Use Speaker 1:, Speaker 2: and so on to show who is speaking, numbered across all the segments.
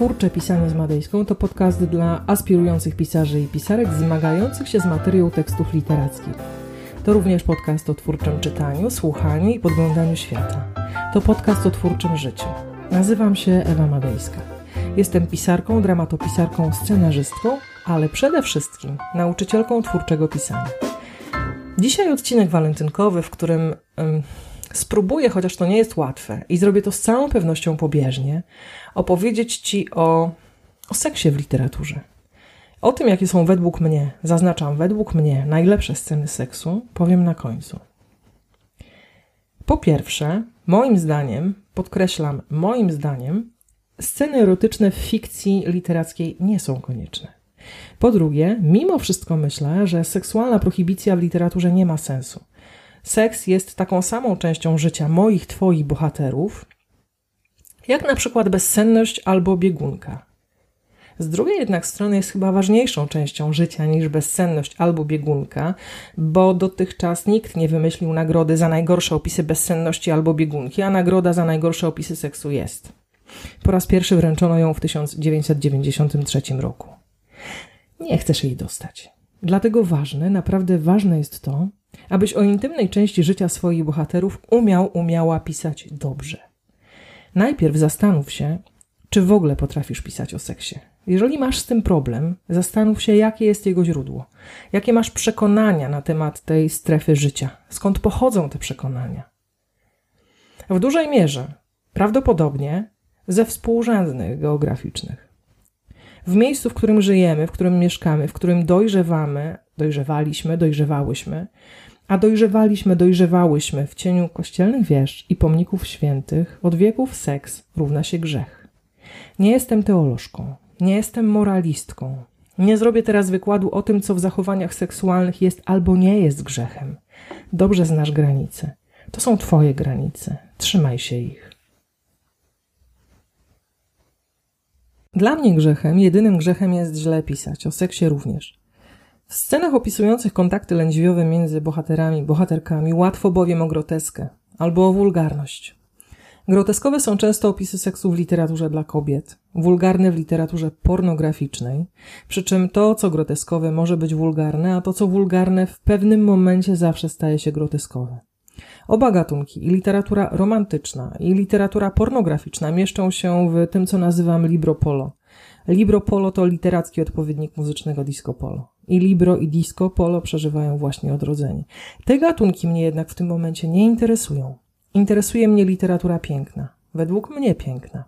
Speaker 1: Twórcze Pisanie z Madejską to podcast dla aspirujących pisarzy i pisarek zmagających się z materią tekstów literackich. To również podcast o twórczym czytaniu, słuchaniu i podglądaniu świata. To podcast o twórczym życiu. Nazywam się Ewa Madejska. Jestem pisarką, dramatopisarką, scenarzystką, ale przede wszystkim nauczycielką twórczego pisania. Dzisiaj odcinek walentynkowy, w którym spróbuję, chociaż to nie jest łatwe i zrobię to z całą pewnością pobieżnie, opowiedzieć Ci o, o seksie w literaturze. O tym, jakie są według mnie, zaznaczam według mnie, najlepsze sceny seksu, powiem na końcu. Po pierwsze, moim zdaniem, podkreślam, moim zdaniem, sceny erotyczne w fikcji literackiej nie są konieczne. Po drugie, mimo wszystko myślę, że seksualna prohibicja w literaturze nie ma sensu. Seks jest taką samą częścią życia moich, twoich bohaterów, jak na przykład bezsenność albo biegunka. Z drugiej jednak strony jest chyba ważniejszą częścią życia niż bezsenność albo biegunka, bo dotychczas nikt nie wymyślił nagrody za najgorsze opisy bezsenności albo biegunki, a nagroda za najgorsze opisy seksu jest. Po raz pierwszy wręczono ją w 1993 roku. Nie chcesz jej dostać. Dlatego ważne, naprawdę ważne jest to, abyś o intymnej części życia swoich bohaterów umiał, umiała pisać dobrze. Najpierw zastanów się, czy w ogóle potrafisz pisać o seksie. Jeżeli masz z tym problem, zastanów się, jakie jest jego źródło, jakie masz przekonania na temat tej strefy życia, skąd pochodzą te przekonania. W dużej mierze, prawdopodobnie, ze współrzędnych geograficznych. W miejscu, w którym żyjemy, w którym mieszkamy, w którym dojrzewamy, dojrzewaliśmy, dojrzewałyśmy, a dojrzewaliśmy, dojrzewałyśmy w cieniu kościelnych wież i pomników świętych, od wieków seks równa się grzech. Nie jestem teolożką, nie jestem moralistką. Nie zrobię teraz wykładu o tym, co w zachowaniach seksualnych jest albo nie jest grzechem. Dobrze znasz granice. To są Twoje granice. Trzymaj się ich. Dla mnie grzechem, jedynym grzechem jest źle pisać, o seksie również. W scenach opisujących kontakty lędźwiowe między bohaterami, bohaterkami łatwo bowiem o groteskę albo o wulgarność. Groteskowe są często opisy seksu w literaturze dla kobiet, wulgarne w literaturze pornograficznej, przy czym to, co groteskowe, może być wulgarne, a to, co wulgarne, w pewnym momencie zawsze staje się groteskowe. Oba gatunki, i literatura romantyczna, i literatura pornograficzna, mieszczą się w tym, co nazywam libro polo. Libro polo to literacki odpowiednik muzycznego disco polo. I libro i disco polo przeżywają właśnie odrodzenie. Te gatunki mnie jednak w tym momencie nie interesują. Interesuje mnie literatura piękna. Według mnie piękna.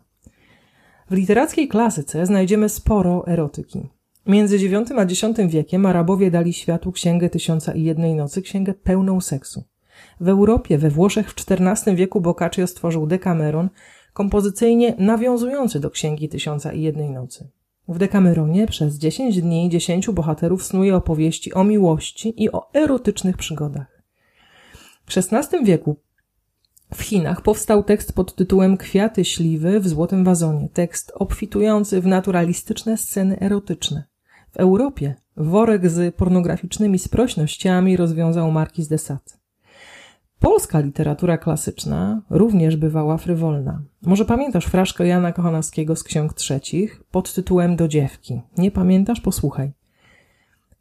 Speaker 1: W literackiej klasyce znajdziemy sporo erotyki. Między IX a X wiekiem Arabowie dali światu Księgę Tysiąca i Jednej Nocy, księgę pełną seksu. W Europie, we Włoszech w XIV wieku Boccaccio stworzył Decameron, kompozycyjnie nawiązujący do Księgi Tysiąca i Jednej Nocy. W Dekameronie przez dziesięć dni dziesięciu bohaterów snuje opowieści o miłości i o erotycznych przygodach. W XVI wieku w Chinach powstał tekst pod tytułem Kwiaty śliwy w złotym wazonie, tekst obfitujący w naturalistyczne sceny erotyczne. W Europie worek z pornograficznymi sprośnościami rozwiązał Marquis de Sade. Polska literatura klasyczna również bywała frywolna. Może pamiętasz fraszkę Jana Kochanowskiego z Ksiąg Trzecich pod tytułem Do dziewki. Nie pamiętasz? Posłuchaj.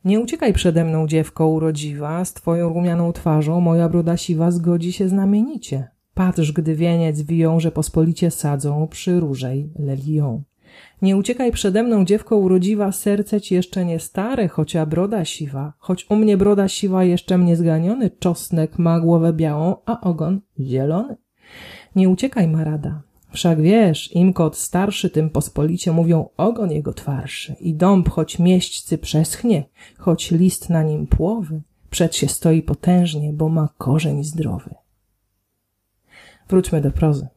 Speaker 1: Nie uciekaj przede mną, dziewko urodziwa, z twoją rumianą twarzą moja broda siwa zgodzi się znamienicie. Patrz, gdy wieniec że pospolicie sadzą przy różej lelią. Nie uciekaj przede mną, dziewko urodziwa, serce ci jeszcze nie stare, chocia broda siwa, choć u mnie broda siwa jeszcze mnie zganiony, czosnek ma głowę białą, a ogon zielony. Nie uciekaj, Marada, wszak wiesz, im kot starszy, tym pospolicie mówią ogon jego twarszy i dąb, choć mieśćcy przeschnie, choć list na nim płowy, przed się stoi potężnie, bo ma korzeń zdrowy. Wróćmy do prozy.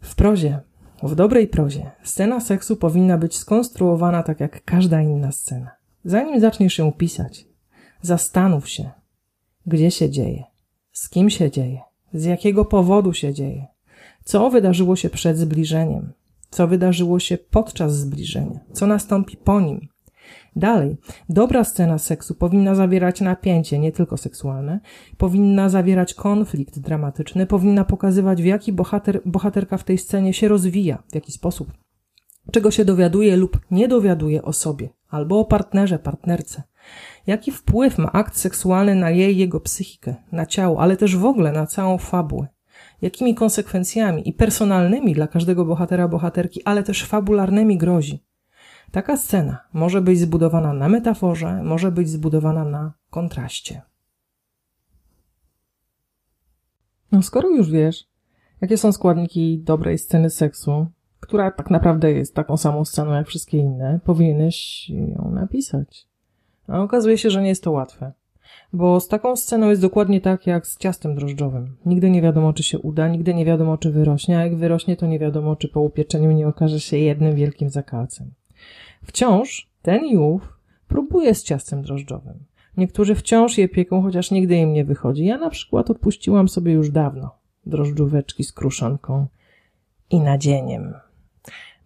Speaker 1: W prozie w dobrej prozie scena seksu powinna być skonstruowana tak jak każda inna scena. Zanim zaczniesz ją pisać, zastanów się, gdzie się dzieje, z kim się dzieje, z jakiego powodu się dzieje, co wydarzyło się przed zbliżeniem, co wydarzyło się podczas zbliżenia, co nastąpi po nim, Dalej, dobra scena seksu powinna zawierać napięcie, nie tylko seksualne, powinna zawierać konflikt dramatyczny, powinna pokazywać, w jaki bohater, bohaterka w tej scenie się rozwija, w jaki sposób czego się dowiaduje lub nie dowiaduje o sobie, albo o partnerze, partnerce. Jaki wpływ ma akt seksualny na jej, jego psychikę, na ciało, ale też w ogóle na całą fabułę? Jakimi konsekwencjami i personalnymi dla każdego bohatera, bohaterki, ale też fabularnymi grozi? Taka scena może być zbudowana na metaforze, może być zbudowana na kontraście. No skoro już wiesz, jakie są składniki dobrej sceny seksu, która tak naprawdę jest taką samą sceną jak wszystkie inne, powinieneś ją napisać. A okazuje się, że nie jest to łatwe. Bo z taką sceną jest dokładnie tak jak z ciastem drożdżowym. Nigdy nie wiadomo, czy się uda, nigdy nie wiadomo, czy wyrośnie, a jak wyrośnie, to nie wiadomo, czy po upieczeniu nie okaże się jednym wielkim zakalcem. Wciąż ten i ów próbuje z ciastem drożdżowym. Niektórzy wciąż je pieką, chociaż nigdy im nie wychodzi. Ja na przykład odpuściłam sobie już dawno drożdżóweczki z kruszonką i nadzieniem.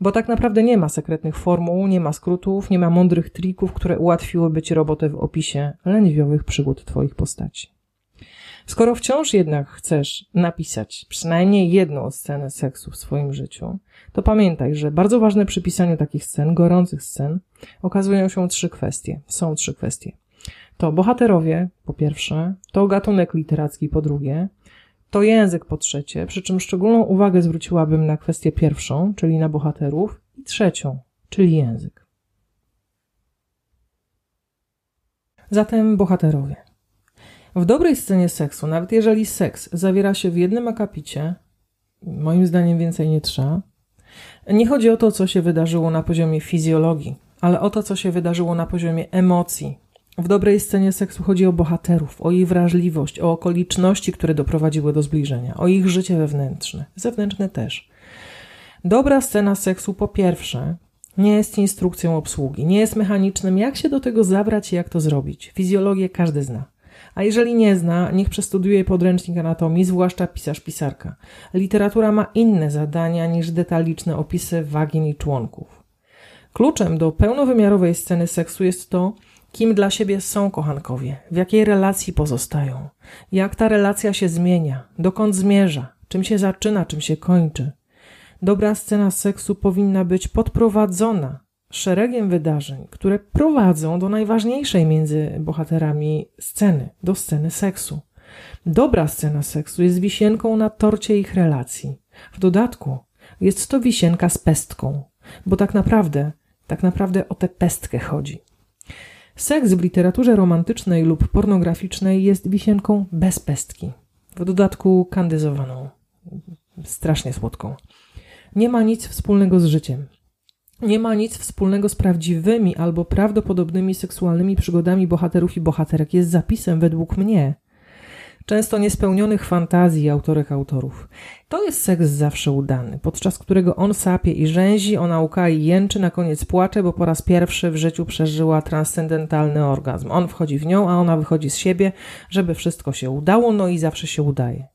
Speaker 1: Bo tak naprawdę nie ma sekretnych formuł, nie ma skrótów, nie ma mądrych trików, które ułatwiłyby ci robotę w opisie lędźwiowych przygód twoich postaci. Skoro wciąż jednak chcesz napisać przynajmniej jedną scenę seksu w swoim życiu, to pamiętaj, że bardzo ważne przy pisaniu takich scen, gorących scen, okazują się trzy kwestie. Są trzy kwestie. To bohaterowie, po pierwsze, to gatunek literacki, po drugie, to język po trzecie, przy czym szczególną uwagę zwróciłabym na kwestię pierwszą, czyli na bohaterów, i trzecią, czyli język. Zatem bohaterowie. W dobrej scenie seksu, nawet jeżeli seks zawiera się w jednym akapicie, moim zdaniem więcej nie trzeba, nie chodzi o to, co się wydarzyło na poziomie fizjologii, ale o to, co się wydarzyło na poziomie emocji, w dobrej scenie seksu chodzi o bohaterów, o ich wrażliwość, o okoliczności, które doprowadziły do zbliżenia, o ich życie wewnętrzne, zewnętrzne też. Dobra scena seksu po pierwsze nie jest instrukcją obsługi, nie jest mechanicznym, jak się do tego zabrać i jak to zrobić. Fizjologię każdy zna. A jeżeli nie zna, niech przestudiuje podręcznik anatomii, zwłaszcza pisarz-pisarka. Literatura ma inne zadania niż detaliczne opisy wagin i członków. Kluczem do pełnowymiarowej sceny seksu jest to, Kim dla siebie są kochankowie? W jakiej relacji pozostają? Jak ta relacja się zmienia? Dokąd zmierza? Czym się zaczyna, czym się kończy? Dobra scena seksu powinna być podprowadzona szeregiem wydarzeń, które prowadzą do najważniejszej między bohaterami sceny, do sceny seksu. Dobra scena seksu jest wisienką na torcie ich relacji. W dodatku jest to wisienka z pestką, bo tak naprawdę, tak naprawdę o tę pestkę chodzi. Seks w literaturze romantycznej lub pornograficznej jest wisienką bez pestki, w dodatku kandyzowaną, strasznie słodką. Nie ma nic wspólnego z życiem. Nie ma nic wspólnego z prawdziwymi albo prawdopodobnymi seksualnymi przygodami bohaterów i bohaterek. Jest zapisem według mnie często niespełnionych fantazji autorek autorów. To jest seks zawsze udany, podczas którego on sapie i rzęzi, ona łka i jęczy, na koniec płacze, bo po raz pierwszy w życiu przeżyła transcendentalny orgazm. On wchodzi w nią, a ona wychodzi z siebie, żeby wszystko się udało, no i zawsze się udaje.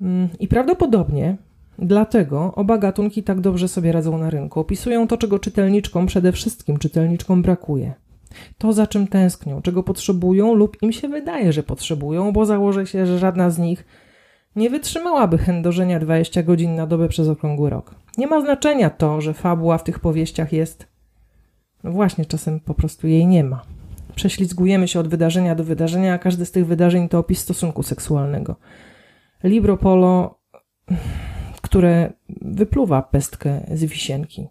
Speaker 1: Mm, I prawdopodobnie Dlatego oba gatunki tak dobrze sobie radzą na rynku. Opisują to, czego czytelniczkom, przede wszystkim czytelniczkom brakuje to, za czym tęsknią, czego potrzebują lub im się wydaje, że potrzebują, bo założę się, że żadna z nich nie wytrzymałaby chędożenia 20 godzin na dobę przez okrągły rok. Nie ma znaczenia to, że fabuła w tych powieściach jest. No właśnie, czasem po prostu jej nie ma. Prześlizgujemy się od wydarzenia do wydarzenia, a każde z tych wydarzeń to opis stosunku seksualnego. Libro Polo, które wypluwa pestkę z wisienki.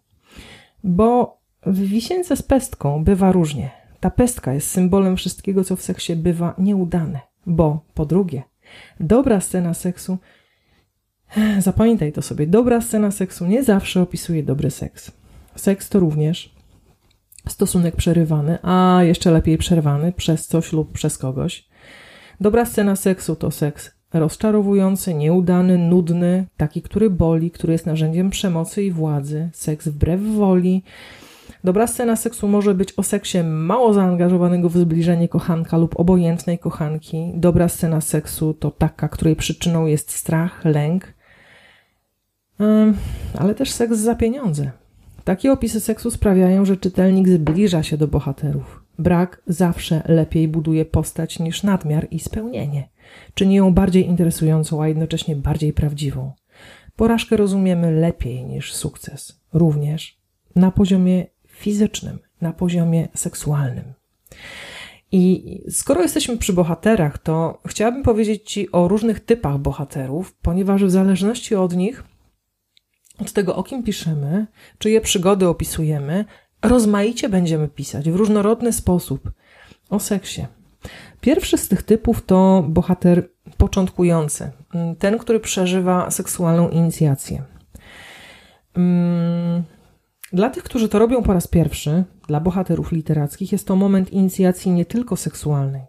Speaker 1: Bo w wisience z pestką bywa różnie. Ta pestka jest symbolem wszystkiego, co w seksie bywa nieudane. Bo, po drugie, dobra scena seksu, zapamiętaj to sobie, dobra scena seksu nie zawsze opisuje dobry seks. Seks to również stosunek przerywany, a jeszcze lepiej przerwany przez coś lub przez kogoś. Dobra scena seksu to seks rozczarowujący, nieudany, nudny, taki, który boli, który jest narzędziem przemocy i władzy, seks wbrew woli, Dobra scena seksu może być o seksie mało zaangażowanego w zbliżenie kochanka lub obojętnej kochanki. Dobra scena seksu to taka, której przyczyną jest strach, lęk, ale też seks za pieniądze. Takie opisy seksu sprawiają, że czytelnik zbliża się do bohaterów. Brak zawsze lepiej buduje postać niż nadmiar i spełnienie. Czyni ją bardziej interesującą, a jednocześnie bardziej prawdziwą. Porażkę rozumiemy lepiej niż sukces, również na poziomie fizycznym, na poziomie seksualnym. I skoro jesteśmy przy bohaterach, to chciałabym powiedzieć Ci o różnych typach bohaterów, ponieważ w zależności od nich, od tego, o kim piszemy, czyje przygody opisujemy, rozmaicie będziemy pisać w różnorodny sposób o seksie. Pierwszy z tych typów to bohater początkujący, ten, który przeżywa seksualną inicjację. Mm, dla tych, którzy to robią po raz pierwszy, dla bohaterów literackich, jest to moment inicjacji nie tylko seksualnej,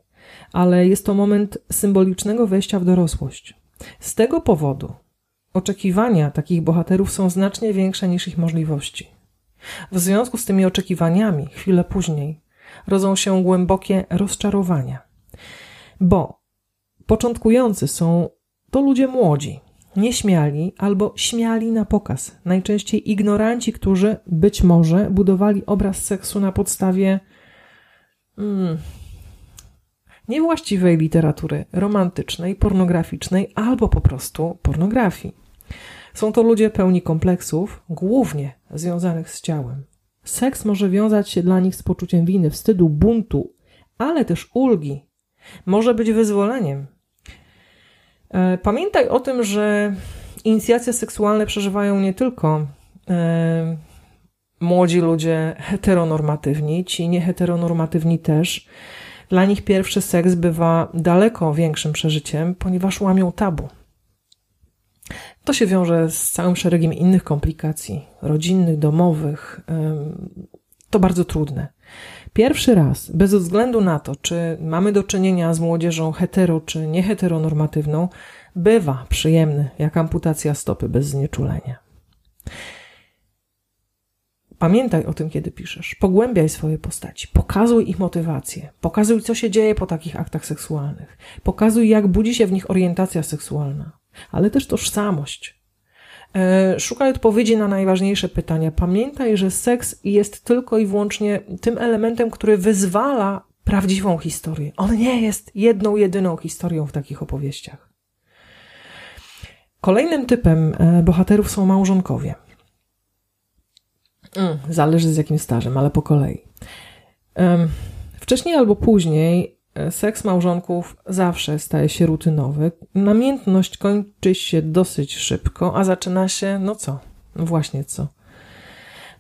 Speaker 1: ale jest to moment symbolicznego wejścia w dorosłość. Z tego powodu oczekiwania takich bohaterów są znacznie większe niż ich możliwości. W związku z tymi oczekiwaniami, chwilę później, rodzą się głębokie rozczarowania, bo początkujący są to ludzie młodzi, nieśmiali albo śmiali na pokaz. Najczęściej ignoranci, którzy być może budowali obraz seksu na podstawie hmm, niewłaściwej literatury romantycznej, pornograficznej albo po prostu pornografii. Są to ludzie pełni kompleksów, głównie związanych z ciałem. Seks może wiązać się dla nich z poczuciem winy, wstydu, buntu, ale też ulgi. Może być wyzwoleniem, E, pamiętaj o tym, że inicjacje seksualne przeżywają nie tylko e, młodzi ludzie heteronormatywni, ci nieheteronormatywni też. Dla nich pierwszy seks bywa daleko większym przeżyciem, ponieważ łamią tabu. To się wiąże z całym szeregiem innych komplikacji rodzinnych, domowych. To bardzo trudne. Pierwszy raz, bez względu na to, czy mamy do czynienia z młodzieżą hetero czy nieheteronormatywną, bywa przyjemny jak amputacja stopy bez znieczulenia. Pamiętaj o tym, kiedy piszesz. Pogłębiaj swoje postaci. Pokazuj ich motywację. Pokazuj, co się dzieje po takich aktach seksualnych. Pokazuj, jak budzi się w nich orientacja seksualna, ale też tożsamość. E, szukaj odpowiedzi na najważniejsze pytania. Pamiętaj, że seks jest tylko i wyłącznie tym elementem, który wyzwala prawdziwą historię. On nie jest jedną, jedyną historią w takich opowieściach. Kolejnym typem e, bohaterów są małżonkowie. Mm, zależy z jakim stażem, ale po kolei. Wcześniej albo później seks małżonków zawsze staje się rutynowy. Namiętność kończy się dosyć szybko, a zaczyna się, no co? No właśnie co?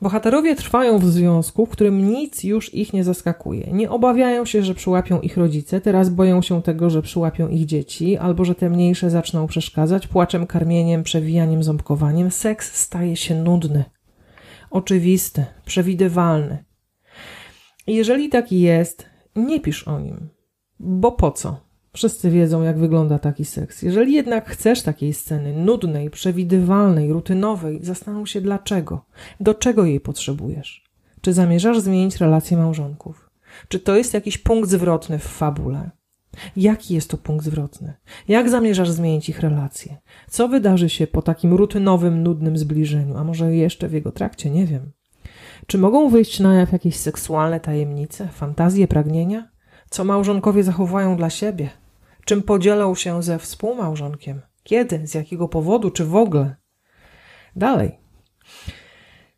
Speaker 1: Bohaterowie trwają w związku, w którym nic już ich nie zaskakuje. Nie obawiają się, że przyłapią ich rodzice, teraz boją się tego, że przyłapią ich dzieci, albo że te mniejsze zaczną przeszkadzać płaczem, karmieniem, przewijaniem, ząbkowaniem. Seks staje się nudny, oczywisty, przewidywalny. Jeżeli tak jest, nie pisz o nim. Bo po co? Wszyscy wiedzą, jak wygląda taki seks. Jeżeli jednak chcesz takiej sceny, nudnej, przewidywalnej, rutynowej, zastanów się dlaczego. Do czego jej potrzebujesz? Czy zamierzasz zmienić relacje małżonków? Czy to jest jakiś punkt zwrotny w fabule? Jaki jest to punkt zwrotny? Jak zamierzasz zmienić ich relacje? Co wydarzy się po takim rutynowym, nudnym zbliżeniu, a może jeszcze w jego trakcie, nie wiem. Czy mogą wyjść na jaw jakieś seksualne tajemnice, fantazje, pragnienia? Co małżonkowie zachowują dla siebie, czym podzielą się ze współmałżonkiem, kiedy, z jakiego powodu, czy w ogóle. Dalej.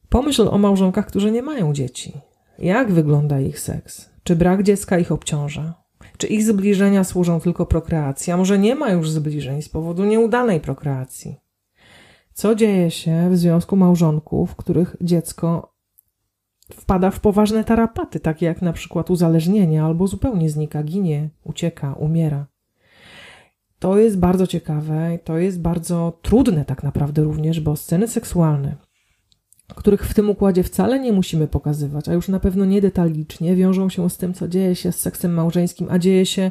Speaker 1: Pomyśl o małżonkach, którzy nie mają dzieci. Jak wygląda ich seks? Czy brak dziecka ich obciąża? Czy ich zbliżenia służą tylko prokreacji, a może nie ma już zbliżeń z powodu nieudanej prokreacji? Co dzieje się w związku małżonków, których dziecko wpada w poważne tarapaty, takie jak na przykład uzależnienie, albo zupełnie znika, ginie, ucieka, umiera. To jest bardzo ciekawe, to jest bardzo trudne tak naprawdę również, bo sceny seksualne, których w tym układzie wcale nie musimy pokazywać, a już na pewno nie detalicznie, wiążą się z tym, co dzieje się z seksem małżeńskim, a dzieje się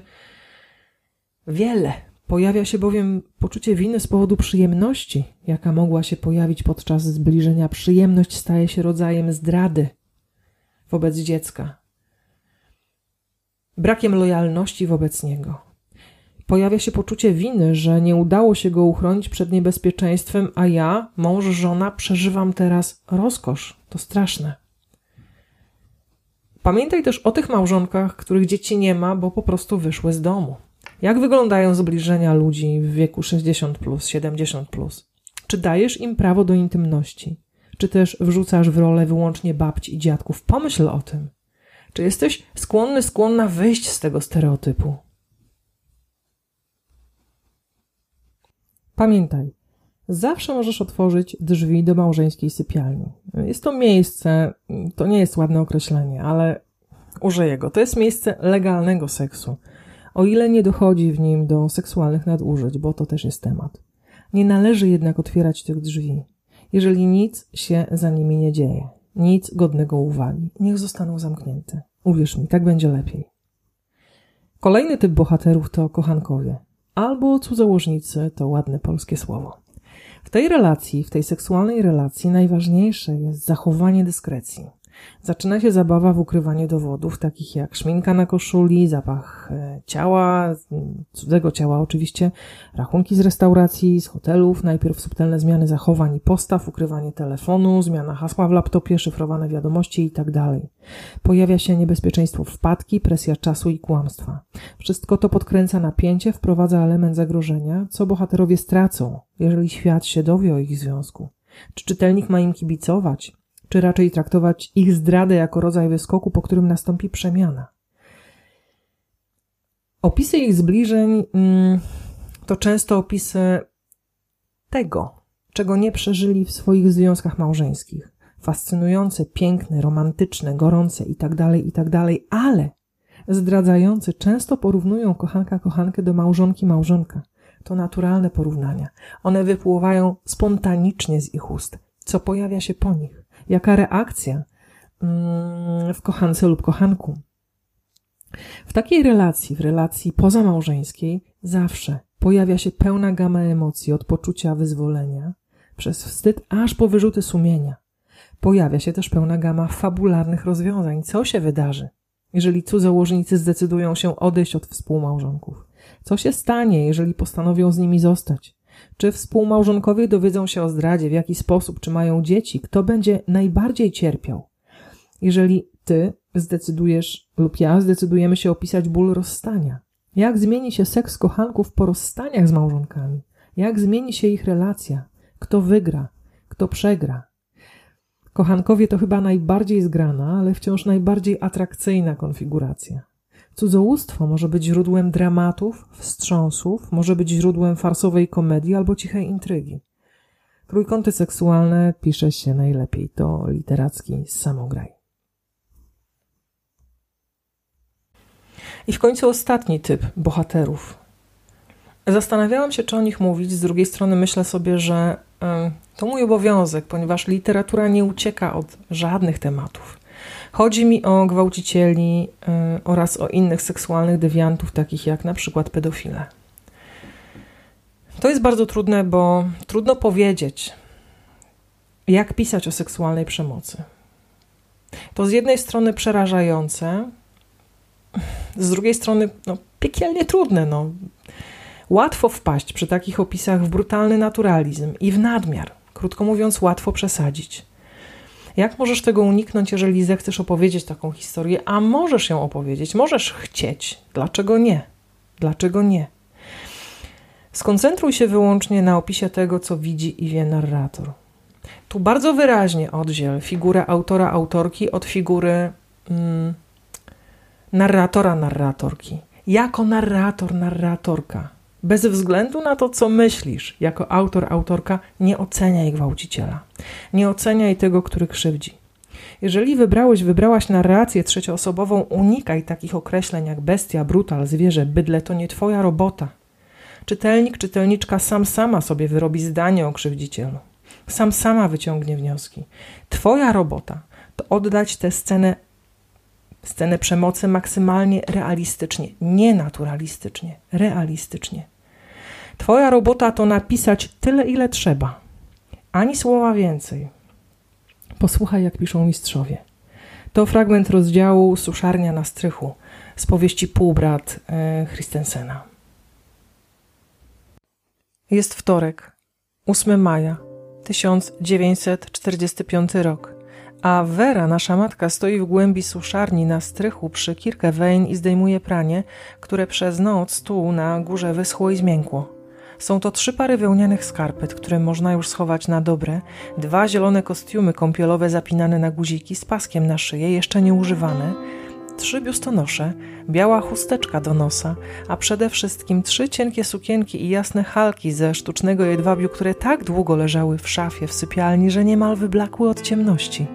Speaker 1: wiele. Pojawia się bowiem poczucie winy z powodu przyjemności, jaka mogła się pojawić podczas zbliżenia. Przyjemność staje się rodzajem zdrady, wobec dziecka, brakiem lojalności wobec niego. Pojawia się poczucie winy, że nie udało się go uchronić przed niebezpieczeństwem, a ja, mąż, żona, przeżywam teraz rozkosz. To straszne. Pamiętaj też o tych małżonkach, których dzieci nie ma, bo po prostu wyszły z domu. Jak wyglądają zbliżenia ludzi w wieku 60, plus, 70? Plus? Czy dajesz im prawo do intymności? Czy też wrzucasz w rolę wyłącznie babci i dziadków? Pomyśl o tym. Czy jesteś skłonny, skłonna wyjść z tego stereotypu? Pamiętaj, zawsze możesz otworzyć drzwi do małżeńskiej sypialni. Jest to miejsce, to nie jest ładne określenie, ale użyję go. To jest miejsce legalnego seksu, o ile nie dochodzi w nim do seksualnych nadużyć, bo to też jest temat. Nie należy jednak otwierać tych drzwi, jeżeli nic się za nimi nie dzieje, nic godnego uwagi. Niech zostaną zamknięte. Uwierz mi, tak będzie lepiej. Kolejny typ bohaterów to kochankowie, albo cudzołożnicy to ładne polskie słowo. W tej relacji, w tej seksualnej relacji najważniejsze jest zachowanie dyskrecji. Zaczyna się zabawa w ukrywanie dowodów, takich jak szminka na koszuli, zapach e, ciała, cudzego ciała oczywiście, rachunki z restauracji, z hotelów, najpierw subtelne zmiany zachowań i postaw, ukrywanie telefonu, zmiana hasła w laptopie, szyfrowane wiadomości itd. Tak Pojawia się niebezpieczeństwo wpadki, presja czasu i kłamstwa. Wszystko to podkręca napięcie, wprowadza element zagrożenia, co bohaterowie stracą, jeżeli świat się dowie o ich związku. Czy czytelnik ma im kibicować? Czy raczej traktować ich zdradę jako rodzaj wyskoku, po którym nastąpi przemiana. Opisy ich zbliżeń mm, to często opisy tego, czego nie przeżyli w swoich związkach małżeńskich. Fascynujące, piękne, romantyczne, gorące itd., tak itd., tak ale zdradzające często porównują kochanka kochankę do małżonki małżonka. To naturalne porównania. One wypływają spontanicznie z ich ust, co pojawia się po nich jaka reakcja mm, w kochance lub kochanku. W takiej relacji, w relacji pozamałżeńskiej, zawsze pojawia się pełna gama emocji od poczucia wyzwolenia przez wstyd aż po wyrzuty sumienia. Pojawia się też pełna gama fabularnych rozwiązań. Co się wydarzy, jeżeli cudzołożnicy zdecydują się odejść od współmałżonków? Co się stanie, jeżeli postanowią z nimi zostać? Czy współmałżonkowie dowiedzą się o zdradzie, w jaki sposób, czy mają dzieci, kto będzie najbardziej cierpiał? Jeżeli ty zdecydujesz lub ja zdecydujemy się opisać ból rozstania, jak zmieni się seks kochanków po rozstaniach z małżonkami? Jak zmieni się ich relacja? Kto wygra? Kto przegra? Kochankowie to chyba najbardziej zgrana, ale wciąż najbardziej atrakcyjna konfiguracja. Cudzołóstwo może być źródłem dramatów, wstrząsów, może być źródłem farsowej komedii albo cichej intrygi. Trójkąty seksualne pisze się najlepiej, to literacki samograj. I w końcu ostatni typ bohaterów. Zastanawiałam się, czy o nich mówić. Z drugiej strony myślę sobie, że to mój obowiązek, ponieważ literatura nie ucieka od żadnych tematów. Chodzi mi o gwałcicieli y, oraz o innych seksualnych dewiantów, takich jak na przykład pedofile. To jest bardzo trudne, bo trudno powiedzieć, jak pisać o seksualnej przemocy. To z jednej strony przerażające, z drugiej strony no, piekielnie trudne. No. Łatwo wpaść przy takich opisach w brutalny naturalizm i w nadmiar. Krótko mówiąc, łatwo przesadzić. Jak możesz tego uniknąć, jeżeli zechcesz opowiedzieć taką historię, a możesz ją opowiedzieć, możesz chcieć. Dlaczego nie? Dlaczego nie? Skoncentruj się wyłącznie na opisie tego, co widzi i wie narrator. Tu bardzo wyraźnie oddziel figurę autora, autorki od figury mm, narratora, narratorki. Jako narrator, narratorka bez względu na to, co myślisz, jako autor, autorka, nie oceniaj gwałciciela. Nie oceniaj tego, który krzywdzi. Jeżeli wybrałeś, wybrałaś narrację trzecioosobową, unikaj takich określeń jak bestia, brutal, zwierzę, bydle, to nie twoja robota. Czytelnik, czytelniczka sam sama sobie wyrobi zdanie o krzywdzicielu. Sam sama wyciągnie wnioski. Twoja robota to oddać tę scenę, scenę przemocy maksymalnie realistycznie, nie naturalistycznie, realistycznie. Twoja robota to napisać tyle, ile trzeba. Ani słowa więcej. Posłuchaj, jak piszą mistrzowie. To fragment rozdziału Suszarnia na strychu z powieści Półbrat e, Christensena. Jest wtorek, 8 maja 1945 rok, a Vera, nasza matka, stoi w głębi suszarni na strychu przy kilka wein i zdejmuje pranie, które przez noc tu na górze wyschło i zmiękło. Są to trzy pary wełnianych skarpet, które można już schować na dobre, dwa zielone kostiumy kąpielowe zapinane na guziki z paskiem na szyję, jeszcze nieużywane, trzy biustonosze, biała chusteczka do nosa, a przede wszystkim trzy cienkie sukienki i jasne halki ze sztucznego jedwabiu, które tak długo leżały w szafie w sypialni, że niemal wyblakły od ciemności.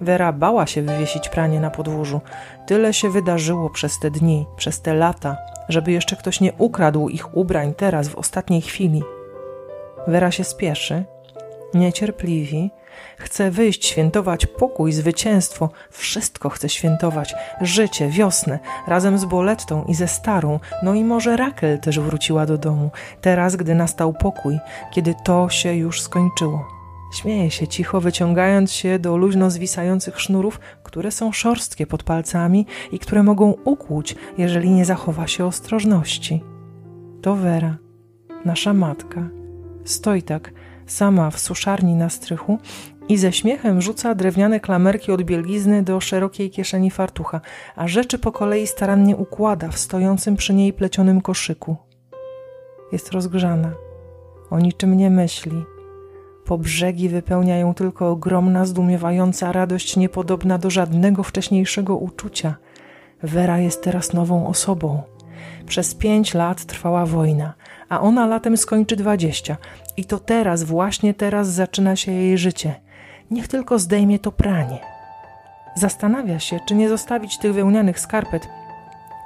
Speaker 1: Wera bała się wywiesić pranie na podwórzu. Tyle się wydarzyło przez te dni, przez te lata, żeby jeszcze ktoś nie ukradł ich ubrań teraz, w ostatniej chwili. Wera się spieszy, niecierpliwi, chce wyjść, świętować pokój, zwycięstwo, wszystko chce świętować, życie, wiosnę, razem z Bolettą i ze starą, no i może Rakel też wróciła do domu, teraz, gdy nastał pokój, kiedy to się już skończyło. Śmieje się cicho, wyciągając się do luźno zwisających sznurów, które są szorstkie pod palcami i które mogą ukłuć, jeżeli nie zachowa się ostrożności. To Wera, nasza matka. Stoi tak, sama w suszarni na strychu i ze śmiechem rzuca drewniane klamerki od bielizny do szerokiej kieszeni fartucha, a rzeczy po kolei starannie układa w stojącym przy niej plecionym koszyku. Jest rozgrzana, o niczym nie myśli po brzegi wypełniają tylko ogromna, zdumiewająca radość, niepodobna do żadnego wcześniejszego uczucia. Wera jest teraz nową osobą. Przez pięć lat trwała wojna, a ona latem skończy dwadzieścia. I to teraz, właśnie teraz zaczyna się jej życie. Niech tylko zdejmie to pranie. Zastanawia się, czy nie zostawić tych wełnianych skarpet,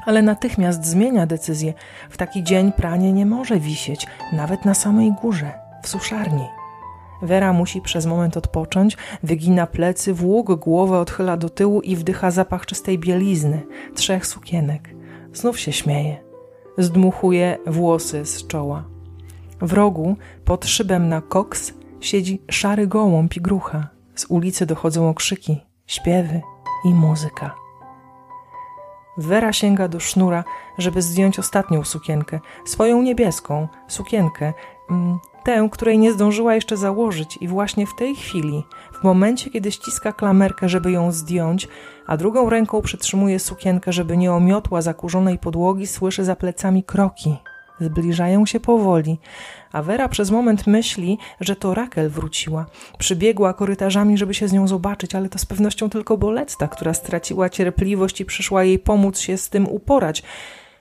Speaker 1: ale natychmiast zmienia decyzję. W taki dzień pranie nie może wisieć, nawet na samej górze, w suszarni. Wera musi przez moment odpocząć, wygina plecy, włóg głowę odchyla do tyłu i wdycha zapach czystej bielizny, trzech sukienek. Znów się śmieje. Zdmuchuje włosy z czoła. W rogu, pod szybem na koks, siedzi szary gołąb i grucha. Z ulicy dochodzą okrzyki, śpiewy i muzyka. Wera sięga do sznura, żeby zdjąć ostatnią sukienkę, swoją niebieską sukienkę, mm, tę, której nie zdążyła jeszcze założyć, i właśnie w tej chwili, w momencie, kiedy ściska klamerkę, żeby ją zdjąć, a drugą ręką przytrzymuje sukienkę, żeby nie omiotła zakurzonej podłogi, słyszy za plecami kroki. Zbliżają się powoli, a Wera przez moment myśli, że to Rakel wróciła. Przybiegła korytarzami, żeby się z nią zobaczyć, ale to z pewnością tylko Boletta, która straciła cierpliwość i przyszła jej pomóc się z tym uporać,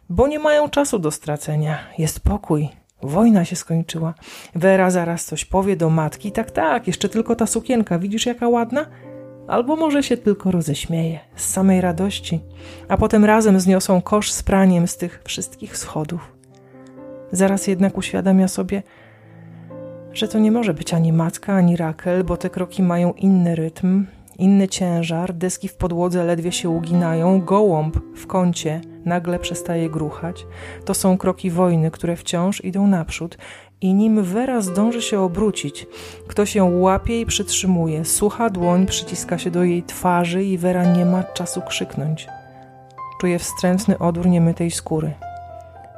Speaker 1: bo nie mają czasu do stracenia. Jest pokój, Wojna się skończyła. Wera zaraz coś powie do matki. Tak, tak, jeszcze tylko ta sukienka. Widzisz, jaka ładna? Albo może się tylko roześmieje z samej radości, a potem razem zniosą kosz z praniem z tych wszystkich schodów. Zaraz jednak uświadamia sobie, że to nie może być ani matka, ani Rakel, bo te kroki mają inny rytm, inny ciężar, deski w podłodze ledwie się uginają, gołąb w kącie nagle przestaje gruchać. To są kroki wojny, które wciąż idą naprzód i nim Wera zdąży się obrócić, ktoś ją łapie i przytrzymuje. Sucha dłoń przyciska się do jej twarzy i Wera nie ma czasu krzyknąć. Czuje wstrętny odór niemytej skóry.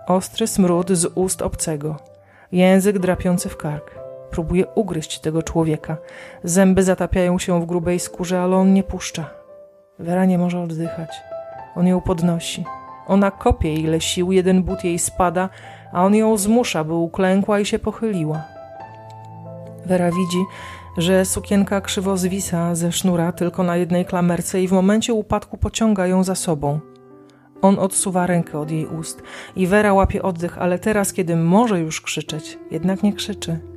Speaker 1: Ostry smród z ust obcego. Język drapiący w kark. Próbuje ugryźć tego człowieka. Zęby zatapiają się w grubej skórze, ale on nie puszcza. Wera nie może oddychać. On ją podnosi. Ona kopie ile sił, jeden but jej spada, a on ją zmusza, by uklękła i się pochyliła. Wera widzi, że sukienka krzywo zwisa ze sznura tylko na jednej klamerce i w momencie upadku pociąga ją za sobą. On odsuwa rękę od jej ust i Wera łapie oddech, ale teraz, kiedy może już krzyczeć, jednak nie krzyczy.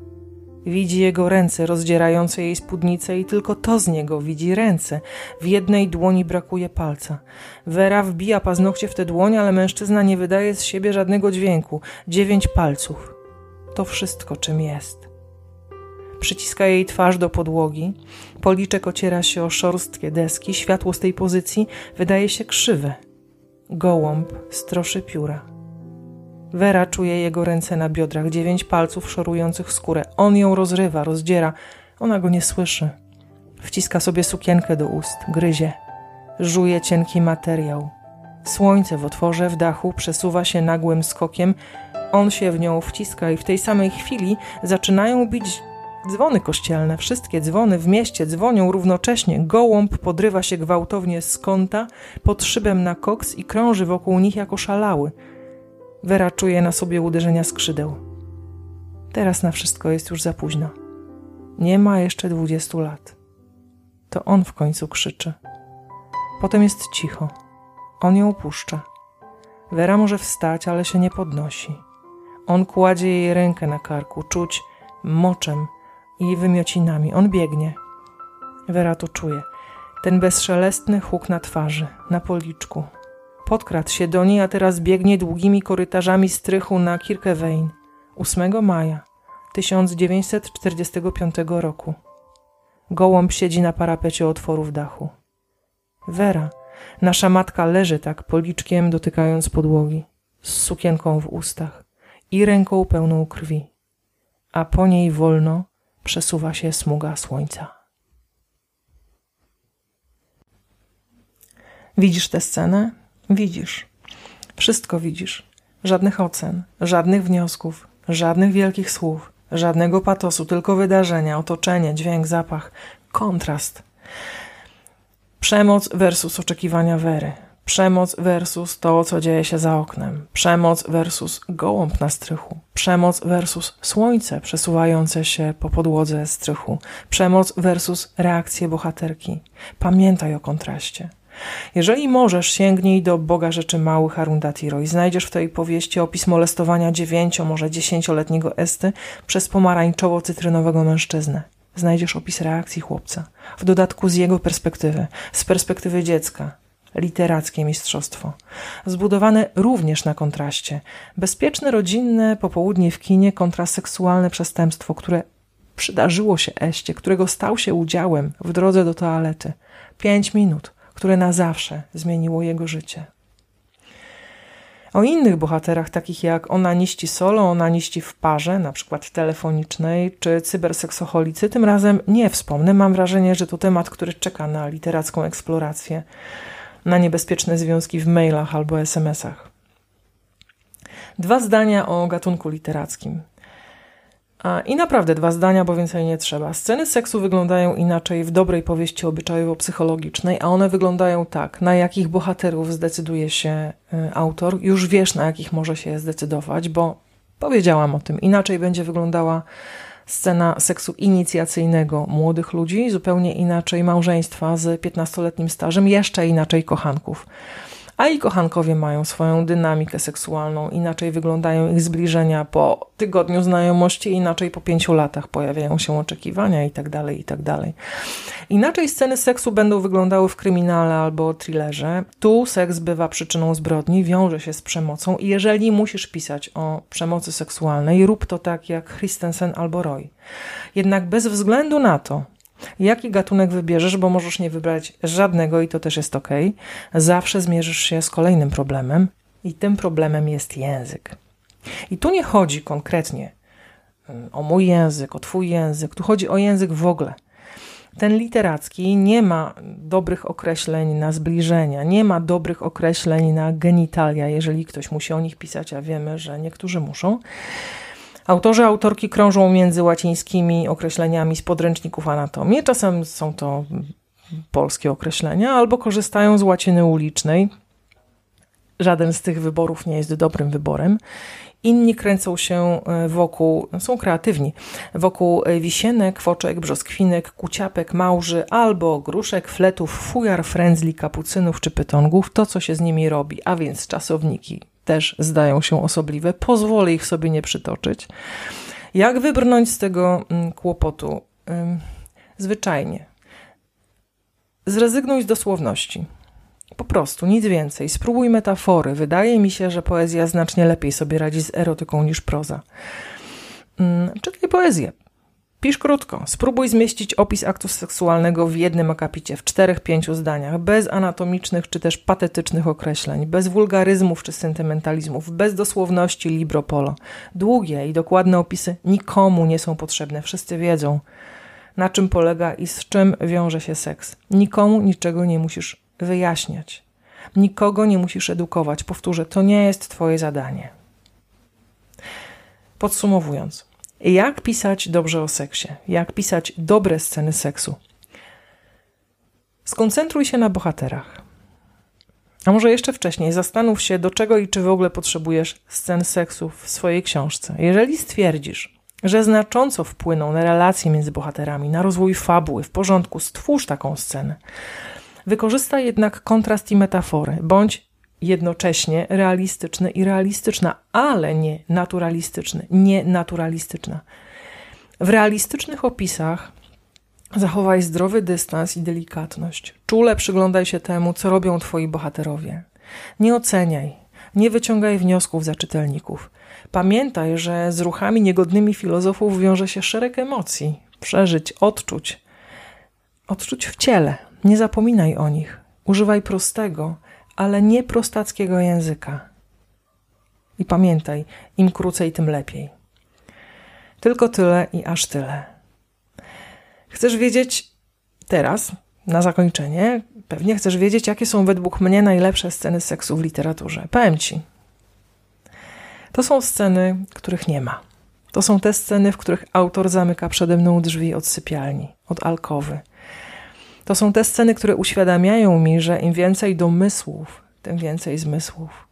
Speaker 1: Widzi jego ręce rozdzierające jej spódnicę i tylko to z niego widzi ręce. W jednej dłoni brakuje palca. Wera wbija paznokcie w tę dłoń, ale mężczyzna nie wydaje z siebie żadnego dźwięku. Dziewięć palców. To wszystko, czym jest. Przyciska jej twarz do podłogi. Policzek ociera się o szorstkie deski. Światło z tej pozycji wydaje się krzywe. Gołąb stroszy pióra. Wera czuje jego ręce na biodrach, dziewięć palców szorujących skórę. On ją rozrywa, rozdziera. Ona go nie słyszy. Wciska sobie sukienkę do ust, gryzie. Żuje cienki materiał. Słońce w otworze w dachu przesuwa się nagłym skokiem. On się w nią wciska i w tej samej chwili zaczynają bić dzwony kościelne. Wszystkie dzwony w mieście dzwonią równocześnie. Gołąb podrywa się gwałtownie z kąta pod szybem na koks i krąży wokół nich jako szalały. Wera czuje na sobie uderzenia skrzydeł. Teraz na wszystko jest już za późno. Nie ma jeszcze dwudziestu lat. To on w końcu krzyczy. Potem jest cicho. On ją opuszcza. Wera może wstać, ale się nie podnosi. On kładzie jej rękę na karku, czuć moczem i wymiocinami. On biegnie. Wera to czuje. Ten bezszelestny huk na twarzy, na policzku. Podkradł się do niej, a teraz biegnie długimi korytarzami strychu na Kirkewein 8 maja 1945 roku. Gołąb siedzi na parapecie otworu w dachu. Wera, nasza matka, leży tak policzkiem dotykając podłogi, z sukienką w ustach i ręką pełną krwi, a po niej wolno przesuwa się smuga słońca. Widzisz tę scenę? Widzisz. Wszystko widzisz. Żadnych ocen, żadnych wniosków, żadnych wielkich słów, żadnego patosu, tylko wydarzenia, otoczenie, dźwięk, zapach, kontrast. Przemoc versus oczekiwania wery. Przemoc versus to, co dzieje się za oknem. Przemoc versus gołąb na strychu. Przemoc versus słońce przesuwające się po podłodze strychu. Przemoc versus reakcje bohaterki. Pamiętaj o kontraście. Jeżeli możesz, sięgnij do Boga Rzeczy Małych Arundhati Roy. Znajdziesz w tej powieści opis molestowania dziewięcio, może dziesięcioletniego Esty przez pomarańczowo-cytrynowego mężczyznę. Znajdziesz opis reakcji chłopca. W dodatku z jego perspektywy, z perspektywy dziecka. Literackie mistrzostwo. Zbudowane również na kontraście. Bezpieczne, rodzinne popołudnie w kinie kontra seksualne przestępstwo, które przydarzyło się Eście, którego stał się udziałem w drodze do toalety. Pięć minut które na zawsze zmieniło jego życie. O innych bohaterach, takich jak onaniści solo, onaniści w parze, na przykład telefonicznej, czy cyberseksoholicy, tym razem nie wspomnę. Mam wrażenie, że to temat, który czeka na literacką eksplorację, na niebezpieczne związki w mailach albo SMS-ach. Dwa zdania o gatunku literackim. I naprawdę dwa zdania, bo więcej nie trzeba. Sceny seksu wyglądają inaczej w dobrej powieści obyczajowo-psychologicznej, a one wyglądają tak, na jakich bohaterów zdecyduje się y, autor. Już wiesz, na jakich może się zdecydować, bo powiedziałam o tym. Inaczej będzie wyglądała scena seksu inicjacyjnego młodych ludzi, zupełnie inaczej małżeństwa z 15-letnim stażem, jeszcze inaczej kochanków a i kochankowie mają swoją dynamikę seksualną, inaczej wyglądają ich zbliżenia po tygodniu znajomości, inaczej po pięciu latach pojawiają się oczekiwania itd., tak itd. Tak inaczej sceny seksu będą wyglądały w kryminale albo thrillerze. Tu seks bywa przyczyną zbrodni, wiąże się z przemocą i jeżeli musisz pisać o przemocy seksualnej, rób to tak jak Christensen albo Roy. Jednak bez względu na to, Jaki gatunek wybierzesz, bo możesz nie wybrać żadnego i to też jest ok. Zawsze zmierzysz się z kolejnym problemem i tym problemem jest język. I tu nie chodzi konkretnie mm, o mój język, o twój język, tu chodzi o język w ogóle. Ten literacki nie ma dobrych określeń na zbliżenia, nie ma dobrych określeń na genitalia, jeżeli ktoś musi o nich pisać, a wiemy, że niektórzy muszą. Autorzy, autorki krążą między łacińskimi określeniami z podręczników anatomii. Czasem są to polskie określenia, albo korzystają z łaciny ulicznej. Żaden z tych wyborów nie jest dobrym wyborem. Inni kręcą się e, wokół, są kreatywni, wokół wisienek, kwoczek, brzoskwinek, kuciapek, małży albo gruszek, fletów, fujar, frędzli, kapucynów czy pytongów, to co się z nimi robi, a więc czasowniki, też zdają się osobliwe. Pozwolę ich sobie nie przytoczyć. Jak wybrnąć z tego mm, kłopotu? Zwyczajnie. Zrezygnuj z dosłowności. Po prostu, nic więcej. Spróbuj metafory. Wydaje mi się, że poezja znacznie lepiej sobie radzi z erotyką niż proza. Czytaj poezję. Pisz krótko. Spróbuj zmieścić opis aktu seksualnego w jednym akapicie, w czterech, pięciu zdaniach, bez anatomicznych czy też patetycznych określeń, bez wulgaryzmów czy sentymentalizmów, bez dosłowności libro polo. Długie i dokładne opisy nikomu nie są potrzebne, wszyscy wiedzą, na czym polega i z czym wiąże się seks. Nikomu niczego nie musisz wyjaśniać. Nikogo nie musisz edukować. Powtórzę, to nie jest Twoje zadanie. Podsumowując, jak pisać dobrze o seksie? Jak pisać dobre sceny seksu? Skoncentruj się na bohaterach. A może jeszcze wcześniej zastanów się, do czego i czy w ogóle potrzebujesz scen seksu w swojej książce. Jeżeli stwierdzisz, że znacząco wpłyną na relacje między bohaterami, na rozwój fabuły. W porządku, stwórz taką scenę. Wykorzystaj jednak kontrast i metafory, bądź jednocześnie realistyczny i realistyczna, ale nie naturalistyczny, nie naturalistyczna. W realistycznych opisach zachowaj zdrowy dystans i delikatność. Czule przyglądaj się temu, co robią twoi bohaterowie. Nie oceniaj, nie wyciągaj wniosków za czytelników. Pamiętaj, że z ruchami niegodnymi filozofów wiąże się szereg emocji, przeżyć, odczuć. Odczuć w ciele. Nie zapominaj o nich. Używaj prostego, ale nie prostackiego języka. I pamiętaj, im krócej, tym lepiej. Tylko tyle i aż tyle. Chcesz wiedzieć teraz, na zakończenie, pewnie chcesz wiedzieć, jakie są według mnie najlepsze sceny seksu w literaturze. Powiem ci. To są sceny, których nie ma. To są te sceny, w których autor zamyka przede mną drzwi od sypialni, od alkowy. To są te sceny, które uświadamiają mi, że im więcej domysłów, tym więcej zmysłów.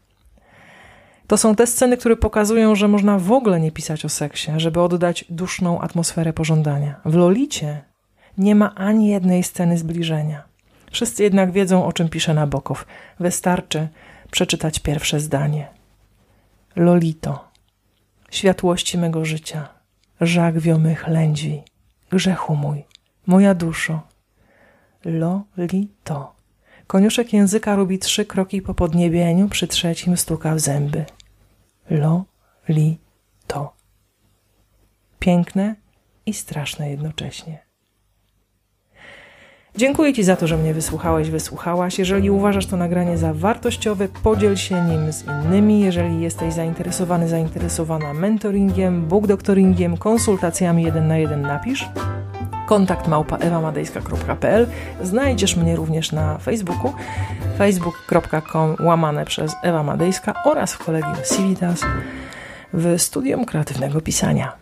Speaker 1: To są te sceny, które pokazują, że można w ogóle nie pisać o seksie, żeby oddać duszną atmosferę pożądania. W Lolicie nie ma ani jednej sceny zbliżenia. Wszyscy jednak wiedzą, o czym pisze Nabokow. Wystarczy przeczytać pierwsze zdanie. Lolito, światłości mego życia, żagwio mych lędzi, grzechu mój, moja duszo. Lolito. Koniuszek języka robi trzy kroki po podniebieniu, przy trzecim stuka w zęby. Lolito. Piękne i straszne jednocześnie. Dziękuję Ci za to, że mnie wysłuchałeś, wysłuchałaś. Jeżeli uważasz to nagranie za wartościowe, podziel się nim z innymi. Jeżeli jesteś zainteresowany, zainteresowana mentoringiem, bookdoktoringiem, konsultacjami jeden na jeden, napisz. Kontakt małpa ewamadejska.pl Znajdziesz mnie również na Facebooku facebook.com łamane przez Ewa Madejska oraz w kolegium Civitas w Studium Kreatywnego Pisania.